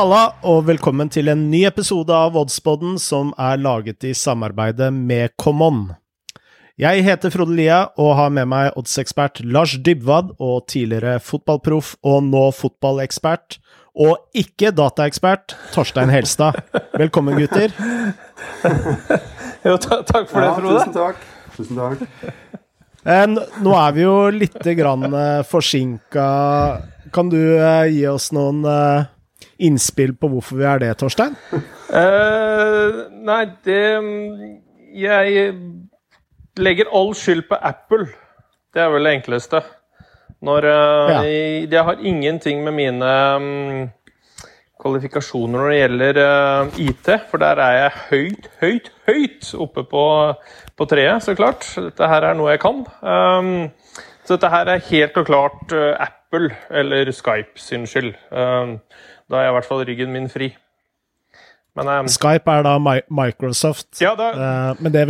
Halla, og velkommen til en ny episode av Oddspodden som er laget i samarbeide med Common. Jeg heter Frode Lia og har med meg oddsekspert Lars Dybwad og tidligere fotballproff og nå fotballekspert og ikke dataekspert Torstein Helstad. Velkommen, gutter. jo, takk for det, Frode. Ja, tusen takk. Tusen takk. Eh, nå er vi jo litt grann eh, forsinka. Kan du eh, gi oss noen innspill på hvorfor vi er det, Torstein? Uh, nei, det Jeg legger all skyld på Apple. Det er vel det enkleste. Når uh, ja. Jeg har ingenting med mine um, kvalifikasjoner når det gjelder uh, IT, for der er jeg høyt, høyt, høyt oppe på, på treet, så klart. Dette her er noe jeg kan. Um, så dette her er helt og klart Apple eller Skype sin skyld. Um, da er i hvert fall ryggen min fri. Men, um, Skype er da Microsoft, ja, da, uh, men, det,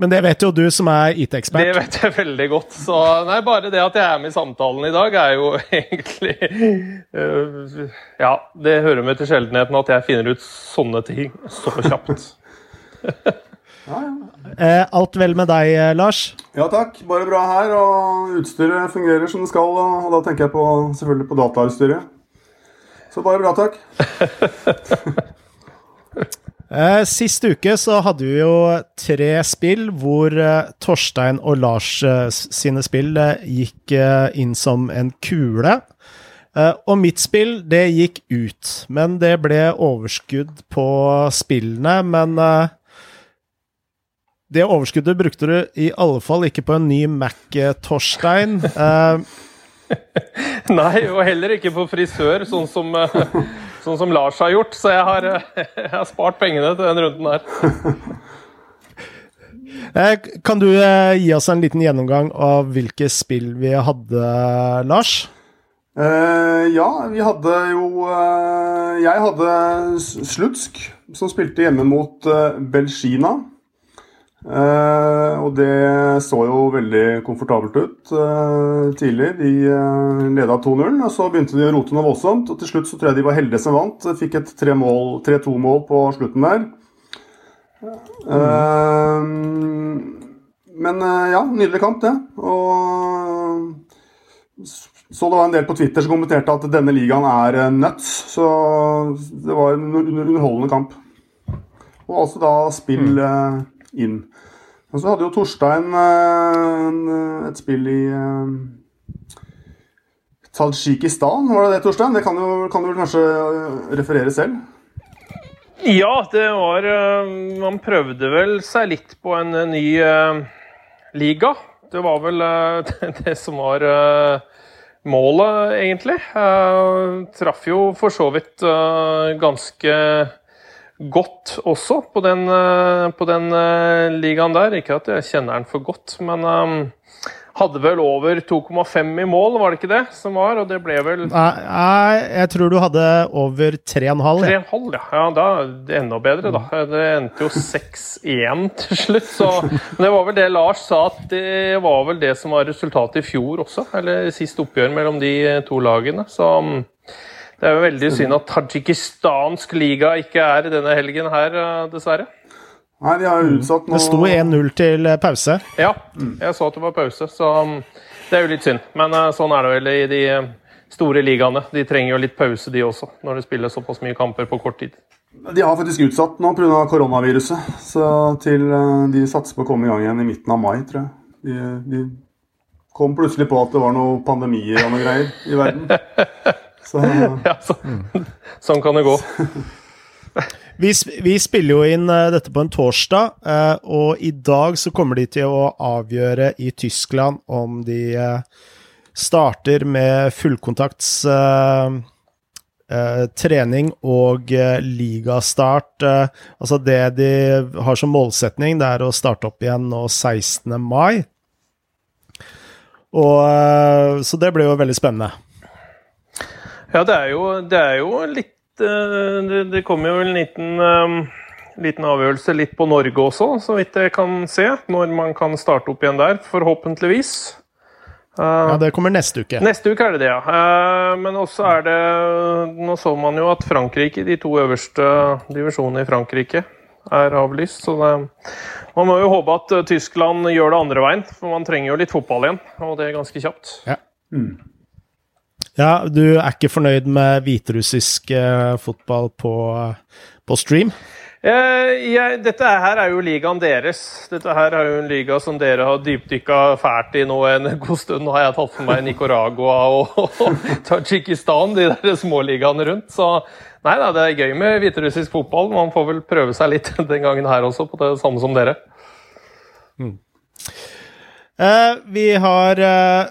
men, det, vet jo du som er IT-ekspert. Det vet jeg veldig godt. Så nei, bare det at jeg er med i samtalen i dag, er jo egentlig uh, Ja, det hører med til sjeldenheten at jeg finner ut sånne ting så kjapt. ja, ja. Uh, alt vel med deg, Lars? Ja takk, bare bra her. Og utstyret fungerer som det skal. Og da tenker jeg på, selvfølgelig på datautstyret. Så bare bra, takk. Eh, sist uke så hadde vi jo tre spill hvor eh, Torstein og Lars eh, sine spill gikk inn som en kule. Og mitt spill, det gikk ut. Men det ble overskudd på spillene. Men det overskuddet brukte du i alle fall ikke på en ny Mac, Torstein. Nei, og heller ikke på frisør, sånn som, eh, sånn som Lars har gjort. Så jeg har, eh, jeg har, spart pengene til den runden her. Eh, kan du gi oss en liten gjennomgang av hvilke spill vi hadde, Lars? Uh, ja, vi hadde jo uh, Jeg hadde Slutsk, som spilte hjemme mot uh, Belgina. Uh, og det så jo veldig komfortabelt ut uh, tidlig. De uh, leda 2-0, og så begynte de å rote noe voldsomt. Og til slutt så tror jeg de var heldige som vant. Fikk et 3-2-mål på slutten der. Mm. men ja, nydelig kamp, det. Og så det var en del på Twitter som kommenterte at denne ligaen er nuts. Så det var en underholdende kamp. Og altså da spill mm inn. Og så hadde jo Torstein eh, et spill i eh, Tadsjikistan, var det det, Torstein? Det kan du, kan du kanskje eh, referere selv? Ja, det var Man prøvde vel seg litt på en ny liga. Det var vel det som var målet, egentlig. Traff jo for så vidt ganske godt også på den, eh, på den uh, ligaen der. Ikke at jeg kjenner den for godt, men um, hadde vel over 2,5 i mål, var det ikke det som var? Og det ble vel Nei, jeg tror du hadde over 3,5. 3,5, ja. ja. Da enda bedre, da. Det endte jo 6-1 til slutt. Så men det var vel det Lars sa, at det var vel det som var resultatet i fjor også. Eller sist oppgjør mellom de to lagene. Så um, det er jo veldig synd at tadsjikistansk liga ikke er denne helgen her, eh, dessverre. Nei, de har utsatt nå Det sto 1-0 til eh, pause. Ja, jeg så at det var pause, så um, det er jo litt synd. Men uh, sånn er det vel i de store ligaene. De trenger jo litt pause, de også, når de spiller såpass mye kamper på kort tid. De har faktisk utsatt nå pga. koronaviruset, så til de satser på å komme i gang igjen i midten av mai, tror jeg. De, de kom plutselig på at det var noen pandemier og noe greier i verden. Så, ja, så, sånn kan det gå. Vi, vi, spiller jo inn uh, dette på en torsdag, uh, og i dag så kommer de til å avgjøre i Tyskland om de uh, starter med fullkontakts trening og ligastart. altså det de har som målsetning, det er å starte opp igjen nå 16. mai. Og, så det blir jo veldig spennende. Ja, det er jo, det er jo litt eh, det, det kommer jo en liten, um, liten, avgjørelse litt på Norge også, så vidt jeg kan se. Når man kan starte opp igjen der, forhåpentligvis. ja, det kommer neste uke. Neste uke er det det, ja. Men også er det Nå så man jo at Frankrike, de to øverste divisjonene i Frankrike, er avlyst. Så det, man må jo håpe at Tyskland gjør det andre veien, for man trenger jo litt fotball igjen. Og det er ganske kjapt. Ja. Mm. Ja du er ikke fornøyd med hviterussisk fotball på, på stream? Eh, jeg, dette her er jo ligaen deres. Dette her er jo en liga som dere har dypdykka fælt i nå en god stund. Nå har jeg tatt for meg Nicaragua og, og Tadsjikistan, de der småligaene rundt. Så nei da, det er gøy med hviterussisk fotball. Man får vel prøve seg litt den gangen her også, på det samme som dere. Mm. Eh, vi har eh,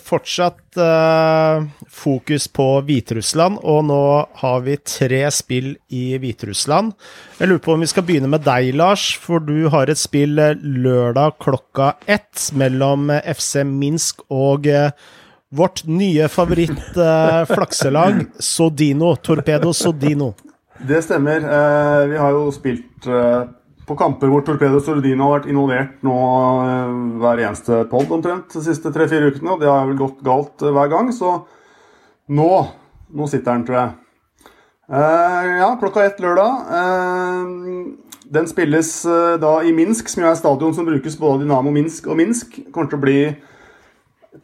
fortsatt uh, fokus på Hviterussland, og nå har vi tre spill i Hviterussland. Jeg lurer på om vi skal begynne med deg, Lars, for du har et spill eh, lørdag klokka ett mellom eh, FC Minsk og uh, vårt nye favoritt-flakselag, uh, Sodino. Torpedo Sodino. Det stemmer. vi har jo spilt på kamper hvor Torpedo Sordino har vært involvert nå eh, hver eneste pod omtrent de siste tre-fire ukene, og det har vel gått galt eh, hver gang, så nå Nå sitter den, tror jeg. Uh, ja, klokka ett lørdag. Uh, den spilles uh, da i Minsk, som jo er stadion som brukes både Dynamo Minsk og Minsk. Kommer til å bli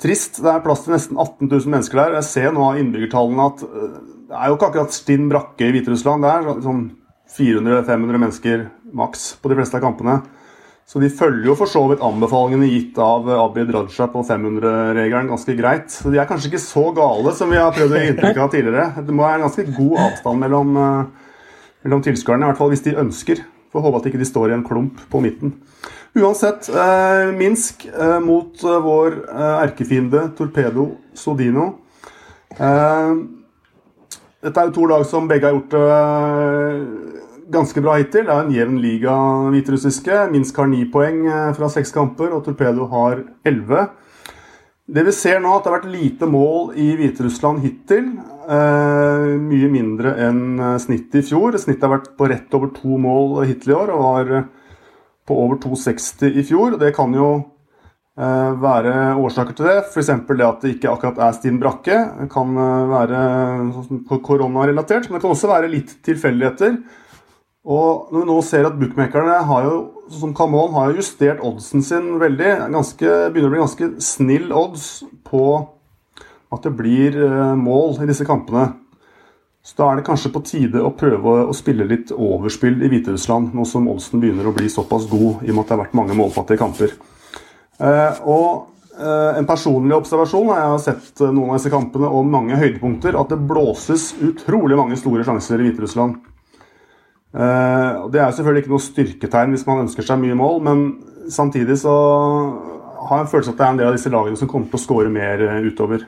trist. Det er plass til nesten 18 000 mennesker der. Jeg ser nå av innbyggertallene at det er jo ikke akkurat stinn brakke i Hviterussland. Det er sånn 400-500 mennesker maks på de fleste av kampene. Så de følger jo for så vidt anbefalingene gitt av Abid Raja på 500-regelen ganske greit. Så de er kanskje ikke så gale som vi har prøvd å gi inntrykk av tidligere. Det må være en ganske god avstand mellom, eh, mellom tilskuerne, i hvert fall hvis de ønsker. Får håpe at ikke de står i en klump på midten. Uansett, eh, Minsk eh, mot eh, vår eh, erkefiende Torpedo Sodino. Eh, dette er jo to lag som begge har gjort det ganske bra hittil. Det er en jevn liga, hviterussiske. Minsk har ni poeng eh, fra seks kamper, og Torpedo har elleve. Det vi ser nå, at det har vært lite mål i Hviterussland hittil. Eh, mye mindre enn eh, snittet i fjor. Snittet har vært på rett over to mål hittil i år, og var på over 2,60 i fjor. Det kan jo eh, være årsaker til det. F.eks. det at det ikke akkurat er Stin Brakke. Det kan eh, være sånn koronarelatert, men det kan også være litt tilfeldigheter. Og når vi nå ser at bookmakerne har jo, som Camon har justert oddsen sin veldig, ganske, begynner å bli ganske snill odds på at det blir eh, mål i disse kampene. Så da er det kanskje på tide å prøve å spille litt overspill i Hviterussland, nå som oddsen begynner å bli såpass god i og med at det har vært mange målfattige kamper. Eh, og eh, en personlig observasjon jeg har sett noen av disse kampene og mange høydepunkter, at det blåses utrolig mange store sjanser i Hviterussland. Uh, det er selvfølgelig ikke noe styrketegn hvis man ønsker seg mye mål, men samtidig så har jeg en følelse at det er en del av disse lagene som kommer til å skåre mer uh, utover.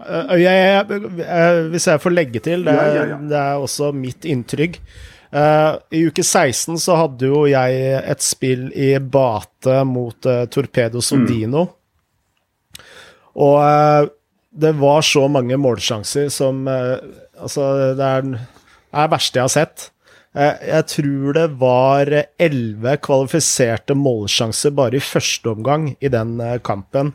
Uh, jeg, jeg, hvis jeg får legge til, det, ja, ja, ja. det er også mitt inntrykk. I uke 16 så hadde jo jeg et spill i Bate mot Torpedo Sodino. Mm. Og det var så mange målsjanser som Altså, det er er det verste jeg har sett. Eh, jeg tror det var elleve kvalifiserte målsjanser bare i første omgang i den eh, kampen.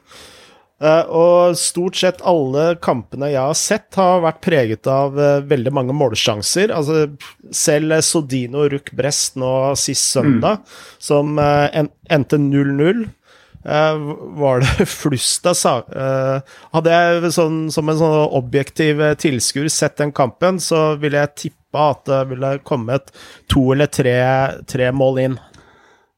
Eh, og stort sett alle kampene jeg har sett, har vært preget av veldig mange målsjanser. Altså, selv Sodino Ruck Brest nå sist søndag, mm. som endte 0-0. var det flust av saker Hadde jeg sånn, som en sånn objektiv tilskuer sett den kampen, så ville jeg tippe tippa at det ville kommet to eller tre, tre mål inn.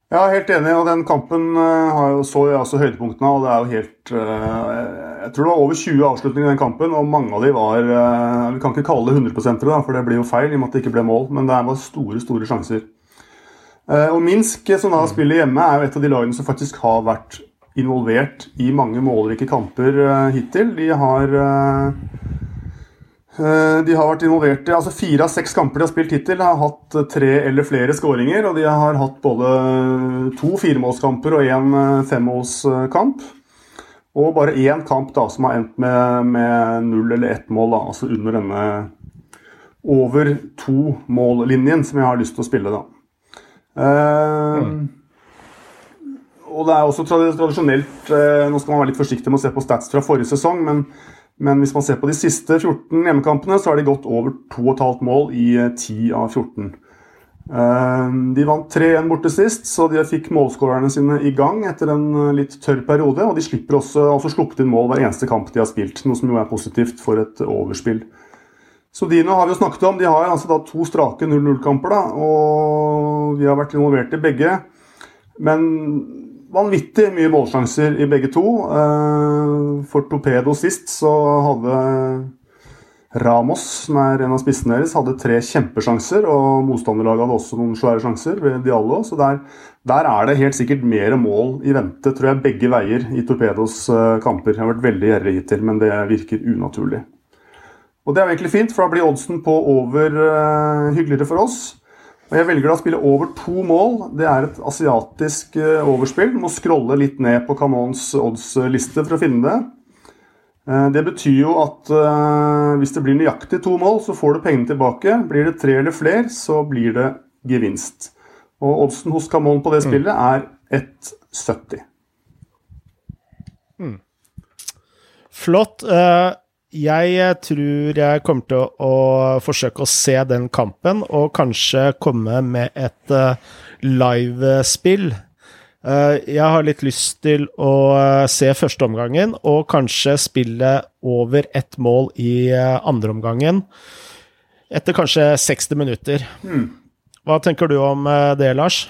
Ja, helt enig. og Den kampen har jo så jeg også høydepunktene. og det er jo helt uh, Jeg tror det var over 20 avslutninger i den kampen, og mange av de var uh, Vi kan ikke kalle det 100 da, for det blir jo feil i og med at det ikke ble mål, men det var store, store sjanser. og Minsk, som da spiller hjemme, er jo et av de lagene som faktisk har vært involvert i mange målrike kamper hittil. De har Eh, de har vært involvert i altså Fire av seks kamper de har spilt hittil, har hatt eh, tre eller flere skåringer. Og de har hatt både to firemålskamper og én eh, femmålskamp. Og bare én kamp da, som har endt med, med null eller ett mål, da, altså under denne over to-mål-linjen som jeg har lyst til å spille. da. Uh, og det er også tradisjonelt Nå skal man være litt forsiktig med å se på stats fra forrige sesong, men, men hvis man ser på de siste 14 hjemmekampene, så har de gått over 2,5 mål i 10 av 14. De vant 3-1 borte sist, så de fikk målskårerne sine i gang etter en litt tørr periode. Og de slipper også, altså sluppet inn mål hver eneste kamp de har spilt, noe som jo er positivt for et overspill. Så Dino har vi jo snakket om. De har altså to strake 0-0-kamper, og vi har vært involvert i begge. Men vanvittig mye målsjanser i begge to. Eh, for Torpedo sist så hadde Ramos, som er en av spissene deres, hadde tre kjempesjanser. Og motstanderlaget hadde også noen svære sjanser ved Diallo. Så der, der, er det helt sikkert mer mål i vente, tror jeg, begge veier i Torpedos eh, kamper. Jeg har vært veldig gjerrig hittil, men det virker unaturlig. Og det er egentlig fint, for da blir oddsen på over uh, hyggeligere for oss. Og jeg velger da å spille over to mål. Det er et asiatisk uh, overspill. Du må scrolle litt ned på Canons odds-liste for å finne det. Uh, det betyr jo at hvis det blir nøyaktig to mål, så får du pengene tilbake. Blir det tre eller flere, så blir det gevinst. Og oddsen hos Camon på det mm. spillet er 1,70. Mm. Flott. Uh jeg eh, tror jeg kommer til å, forsøke å se den kampen, og kanskje komme med et uh, livespill. Uh, jeg har litt lyst til å se første omgangen, og kanskje spille over ett mål i andre omgangen. Etter kanskje 60 minutter. Hmm. Hva tenker du om det, Lars?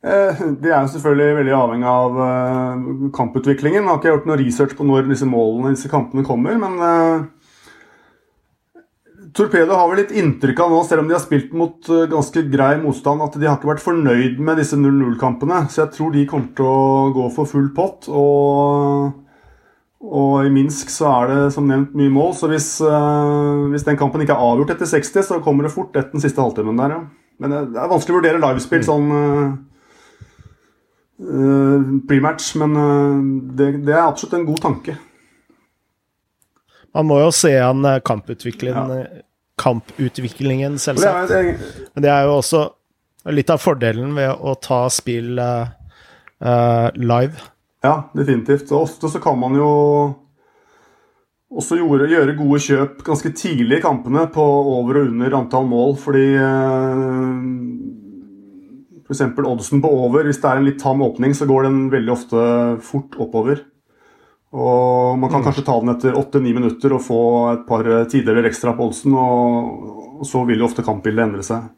Eh, det er selvfølgelig veldig avhengig av uh, kamputviklingen. Jeg har ikke gjort noe research på når disse målene disse kampene kommer, men uh, Torpedo har vel litt inntrykk av nå, selv om de har spilt mot ganske grei motstand, at de har ikke vært fornøyd med disse 0-0-kampene. Så jeg tror de kommer til å gå for full pott. Og, og, i Minsk så er det som nevnt mye mål, så hvis, hvis den kampen ikke er avgjort etter 60, så kommer det fort etter den siste halvtimen der, ja. Men det er vanskelig å vurdere livespill mm. sånn prematch, men uh, det, det, er absolutt en god tanke. Man må jo se an eh, kamputviklingen, ja. kamputviklingen selvsagt. Det er, men det er jo også litt av fordelen ved å ta spill uh, live. Ja, definitivt. Og ofte så kan man jo også gjøre, gjøre, gode kjøp ganske tidlig i kampene på over og under antall mål, fordi F.eks. oddsen på over. Hvis det er en litt tam åpning, så går den veldig ofte fort oppover. Og Man kan mm. kanskje ta den etter 8-9 minutter og få et par tideler ekstra på oddsen, og, så vil jo ofte kampbildet endre seg.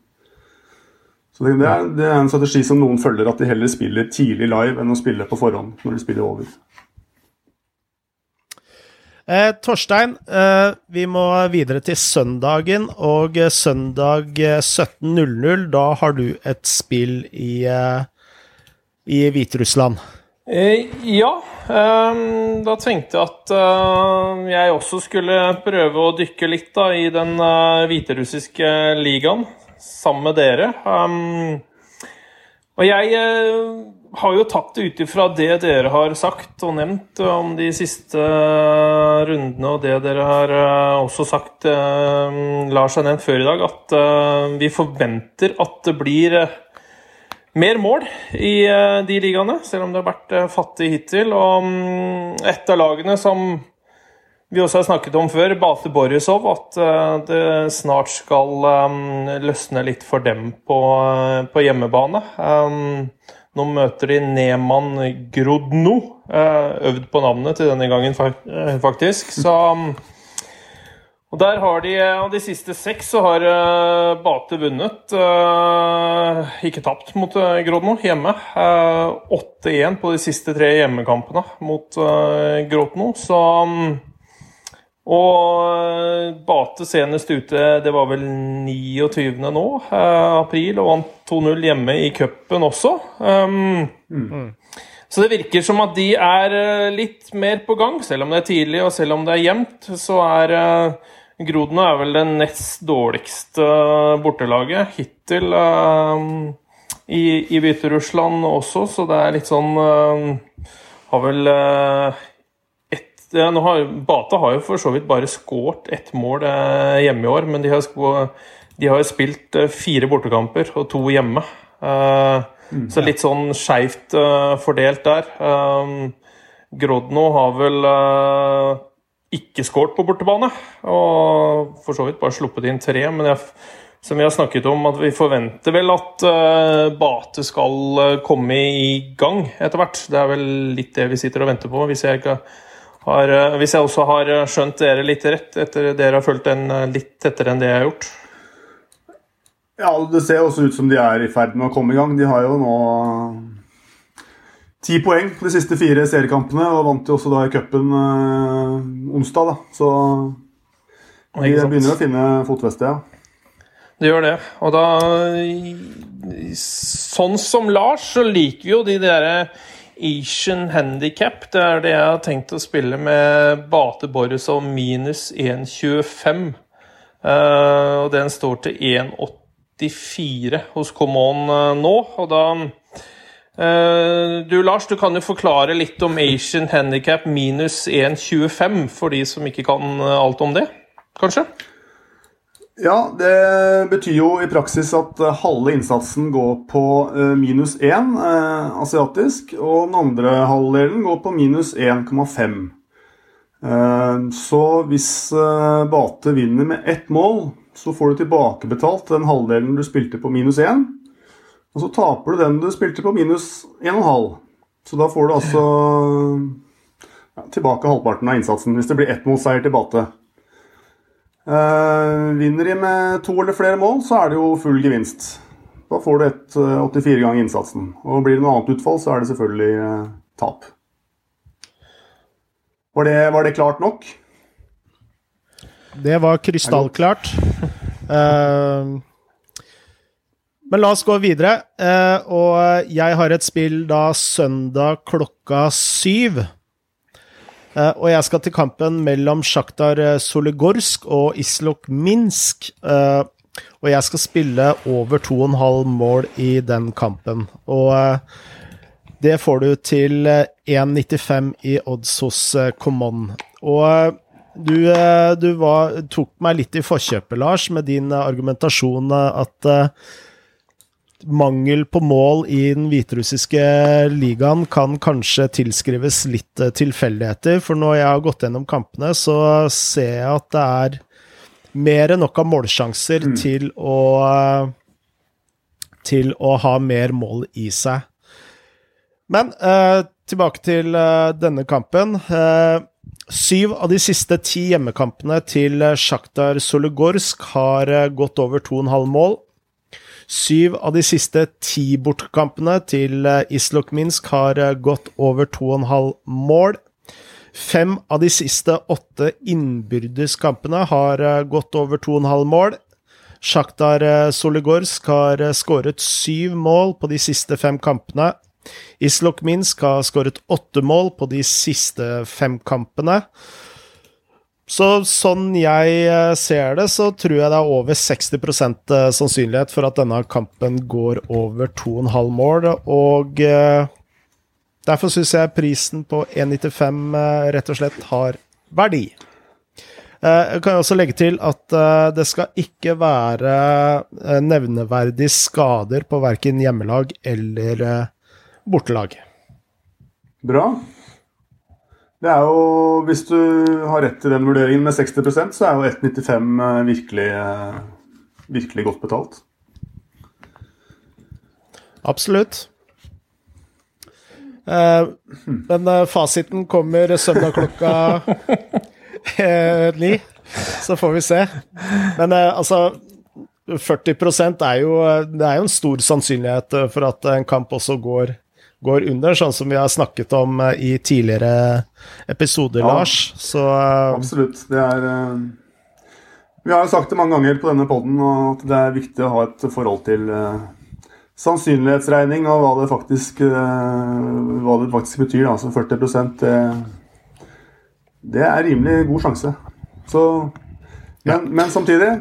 Så det, det, er, det, er, en strategi som noen følger, at de heller spiller tidlig live enn å spille på forhånd når de spiller over. Eh, Torstein, eh, vi må videre til søndagen, og eh, søndag 17.00, eh, da har du et spill i, eh, i Hviterussland. Eh, ja, da tenkte jeg at jeg også skulle prøve å dykke litt da, i den hviterussiske ligaen sammen med dere. Um, og jeg har jo tatt det ut ifra det dere har sagt og nevnt om de siste eh, rundene, og det dere har eh, også sagt, eh, Lars har nevnt før i dag, at vi forventer at det blir mer mål i de ligaene, selv om det har vært fattig hittil. Og mm, et av lagene som vi også har snakket om før, Bate Borisov, at det snart skal løsne litt for dem på, på hjemmebane. Nå møter de Neman Grodno. Eh, øvd på navnet til denne gangen, eh, faktisk. Så og der har de, Av de siste seks så har Bate vunnet. Ikke tapt mot Grodno hjemme. 8-1 på de siste tre hjemmekampene mot Grodno. Så um, og eh, Bate senest ute, det var vel 29. nå, eh, april, og vant 2-0 hjemme i cupen også. Um, mm. Så det virker som at de er eh, litt mer på gang, selv om det er tidlig og selv om det er jevnt. Så er uh, Grodno er vel det nest dårligste bortelaget hittil uh, i, i Hviterussland også, så det er litt sånn uh, Har vel nå har, Bata har jo for så vidt bare skåret ett mål eh, hjemme i år, men de har, har spilt eh, fire bortekamper og to hjemme. Eh, Mm, så litt sånn skeivt uh, fordelt der. Um, Grodno har vel uh, ikke skåret på bortebane, og for så vidt bare sluppet inn tre. Men jeg, som vi har snakket om, at vi forventer vel at uh, Bate skal komme i gang etter hvert. Det er vel litt det vi sitter og venter på, hvis jeg ikke har, hvis jeg også har skjønt dere litt rett, etter dere har fulgt den litt tettere enn det jeg har gjort. Ja, det ser også ut som de er i ferd med å komme i gang. De har jo nå ti poeng på de siste fire seriekampene, og vant jo også da i cupen øh, onsdag, da. Så de begynner å finne fotfestet, ja. Det gjør det. Og da Sånn som Lars, så liker vi jo de derre Asian Handicap. Det er det jeg har tenkt å spille med Bate Boris og minus 1,25. Uh, og den står til 1,84 hos Common uh, nå. Og da uh, Du Lars, du kan jo forklare litt om Asian Handicap minus 1,25 for de som ikke kan eh, alt om det, kanskje? Ja, det betyr jo i praksis at halve innsatsen går på minus 1 asiatisk, og den andre halvdelen går på minus 1,5. Så hvis Bate vinner med ett mål, så får du tilbakebetalt den halvdelen du spilte på minus 1. Og så taper du den du spilte på minus 1,5. Så da får du altså ja, tilbake halvparten av innsatsen hvis det blir ett målseier til Bate. Eh, vinner de med to eller flere mål, så er det jo full gevinst. Da får du et 84 eh, ganger innsatsen. Og blir det noe annet utfall, så er det selvfølgelig eh, tap. Var det, var det klart nok? Det var krystallklart. Uh, men la oss gå videre. Uh, og jeg har et spill da søndag klokka syv. Uh, og jeg skal til kampen mellom Sjaktar Soligorsk og Islok Minsk. og jeg skal spille over 2,5 mål i den kampen. Og det får du til 1,95 i odds hos Common. Og du, eh, du var, tok meg litt i forkjøpet, Lars, med din eh, argumentasjon eh, at mangel på mål i den hviterussiske ligaen kan kanskje tilskrives litt uh, tilfeldigheter. For når jeg har gått gjennom kampene, så ser jeg at det er mer enn nok av målsjanser mm. til å til å ha mer mål i seg. Men tilbake til denne kampen. Eh, Syv av de siste ti hjemmekampene til eh, Sjaktar Solegorsk har eh, gått over 2,5 mål. Syv av de siste ti bortkampene til eh, Islok Minsk har gått over 2,5 mål. Fem av de siste åtte innbyrdeskampene har gått over 2,5 mål. Sjaktar Soligorsk har skåret syv mål på de siste fem kampene. Islok Minsk har skåret åtte mål på de siste fem kampene. Så sånn jeg eh, ser det, så tror jeg det er over 60 eh, sannsynlighet for at denne kampen går over 2,5 mål, og eh, derfor syns jeg prisen på 1,95 rett og slett har verdi. Jeg kan også legge til at det skal ikke være nevneverdige skader på verken hjemmelag eller bortelag. Bra. Det er jo, Hvis du har rett til den vurderingen med 60% så er jo 1,95 eh, virkelig, eh, virkelig godt betalt. Absolutt. Eh, men fasiten kommer søndag klokka ni, så får vi se. Men altså 40% er jo, det er jo en stor sannsynlighet for at en kamp også går går under, sånn som vi har snakket om eh, i tidligere episoder, ja, Lars. Så uh, Absolutt. Det er uh, Vi har jo sagt det mange ganger på denne poden at det er viktig å ha et forhold til sannsynlighetsregning og hva det faktisk, hva det faktisk betyr. Altså 40 det, det er rimelig god sjanse. Så men, men samtidig,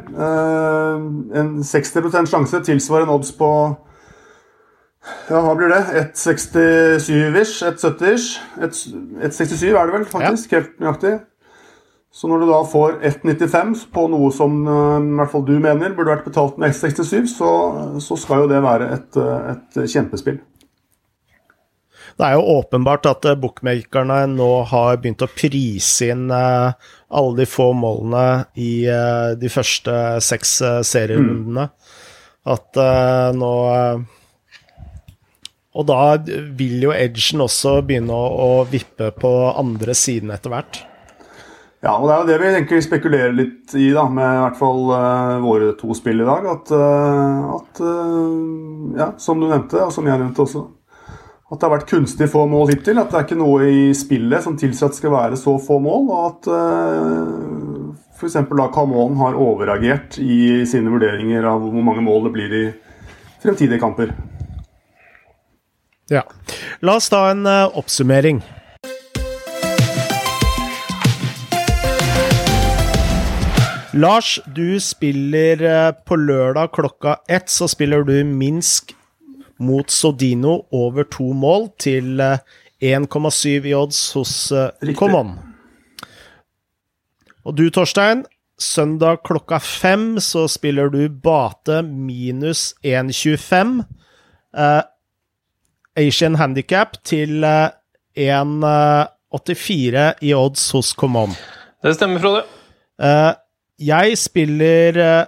en 60 sjanse tilsvarer en odds på ja, hva blir det? 1,67-ish? 1,70-ish? 1,67 er det vel, faktisk. Ja. Helt nøyaktig. Så når du da får 1,95 på noe som uh, i hvert fall du mener burde vært betalt med X67, så, så skal jo det være et, et, kjempespill. Det er jo åpenbart at bookmakerne nå har begynt å prise inn alle de få målene i de første seks serierundene. Mm. At nå Og da vil jo edgen også begynne å, vippe på andre siden etter hvert. Ja, og det er jo det vi egentlig spekulerer litt i, da, med i hvert fall uh, våre to spill i dag. At, uh, at uh, ja, som du nevnte, og som jeg nevnte også, at det har vært kunstig få mål hittil. At det er ikke noe i spillet som tilsier at det skal være så få mål. Og at uh, f.eks. da Camon har overreagert i sine vurderinger av hvor mange mål det blir i fremtidige kamper. Ja. La oss ta en oppsummering. Lars, du spiller eh, på lørdag klokka ett, så spiller du Minsk mot Sodino over to mål til 1,7 eh, i odds hos Common. Og du, Torstein, søndag klokka fem så spiller du Bate minus 1,25. Uh, Asian Handicap til uh, 1,84 i odds hos Common. Det stemmer, Frode. Uh, jeg spiller uh,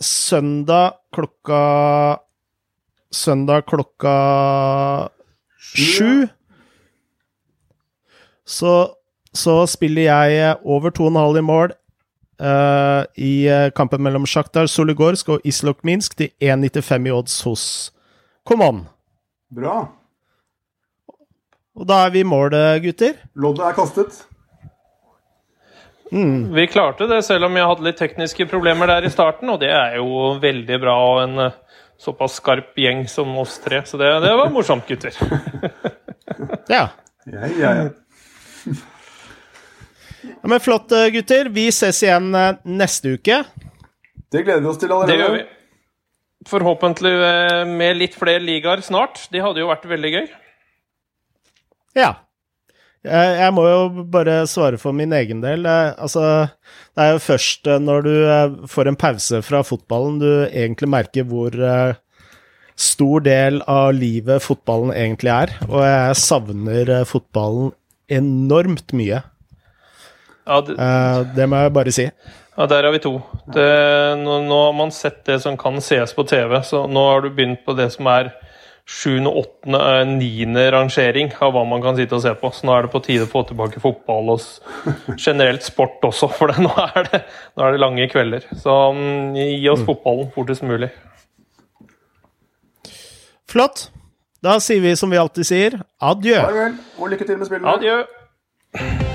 søndag klokka Søndag klokka sju. Så, så, spiller jeg over 2,5 i mål uh, i kampen mellom Sjaktar Soligorsk og Islok Minsk til 1,95 i odds hos Common. Bra. Og da er vi i mål, gutter. Loddet er kastet. Mm. Vi klarte det, selv om jeg hadde litt tekniske problemer der i starten, og det er jo veldig bra og en uh, såpass skarp gjeng som oss tre. Så det, det var morsomt, gutter. ja. Ja, ja, ja. ja. Men flott, eh, gutter. Vi ses igjen uh, neste uke. Det gleder vi oss til allerede. Det gjør vi. Forhåpentlig med litt flere ligaer snart. De hadde jo vært veldig gøy. Ja. Jeg må jo bare svare for min egen del. Altså, det er jo først eh, når du eh, får en pause fra fotballen du egentlig merker hvor eh, stor del av livet fotballen egentlig er. Og jeg savner fotballen enormt mye. Ja, det, det, må jeg bare si. Ja, der har vi to. Det, nå, nå, har man sett det som kan sees på TV, så nå har du begynt på det som er sjuende, åttende, eh, niende rangering av hva man kan sitte og se på. Så nå er det på tide å få tilbake fotball og generelt sport også, for nå er det, nå er det lange kvelder. Så um, gi oss mm. fotballen fortest mulig. Flott. Da sier vi som vi alltid sier, adjø. Farvel, og lykke til med spillene. Adjø.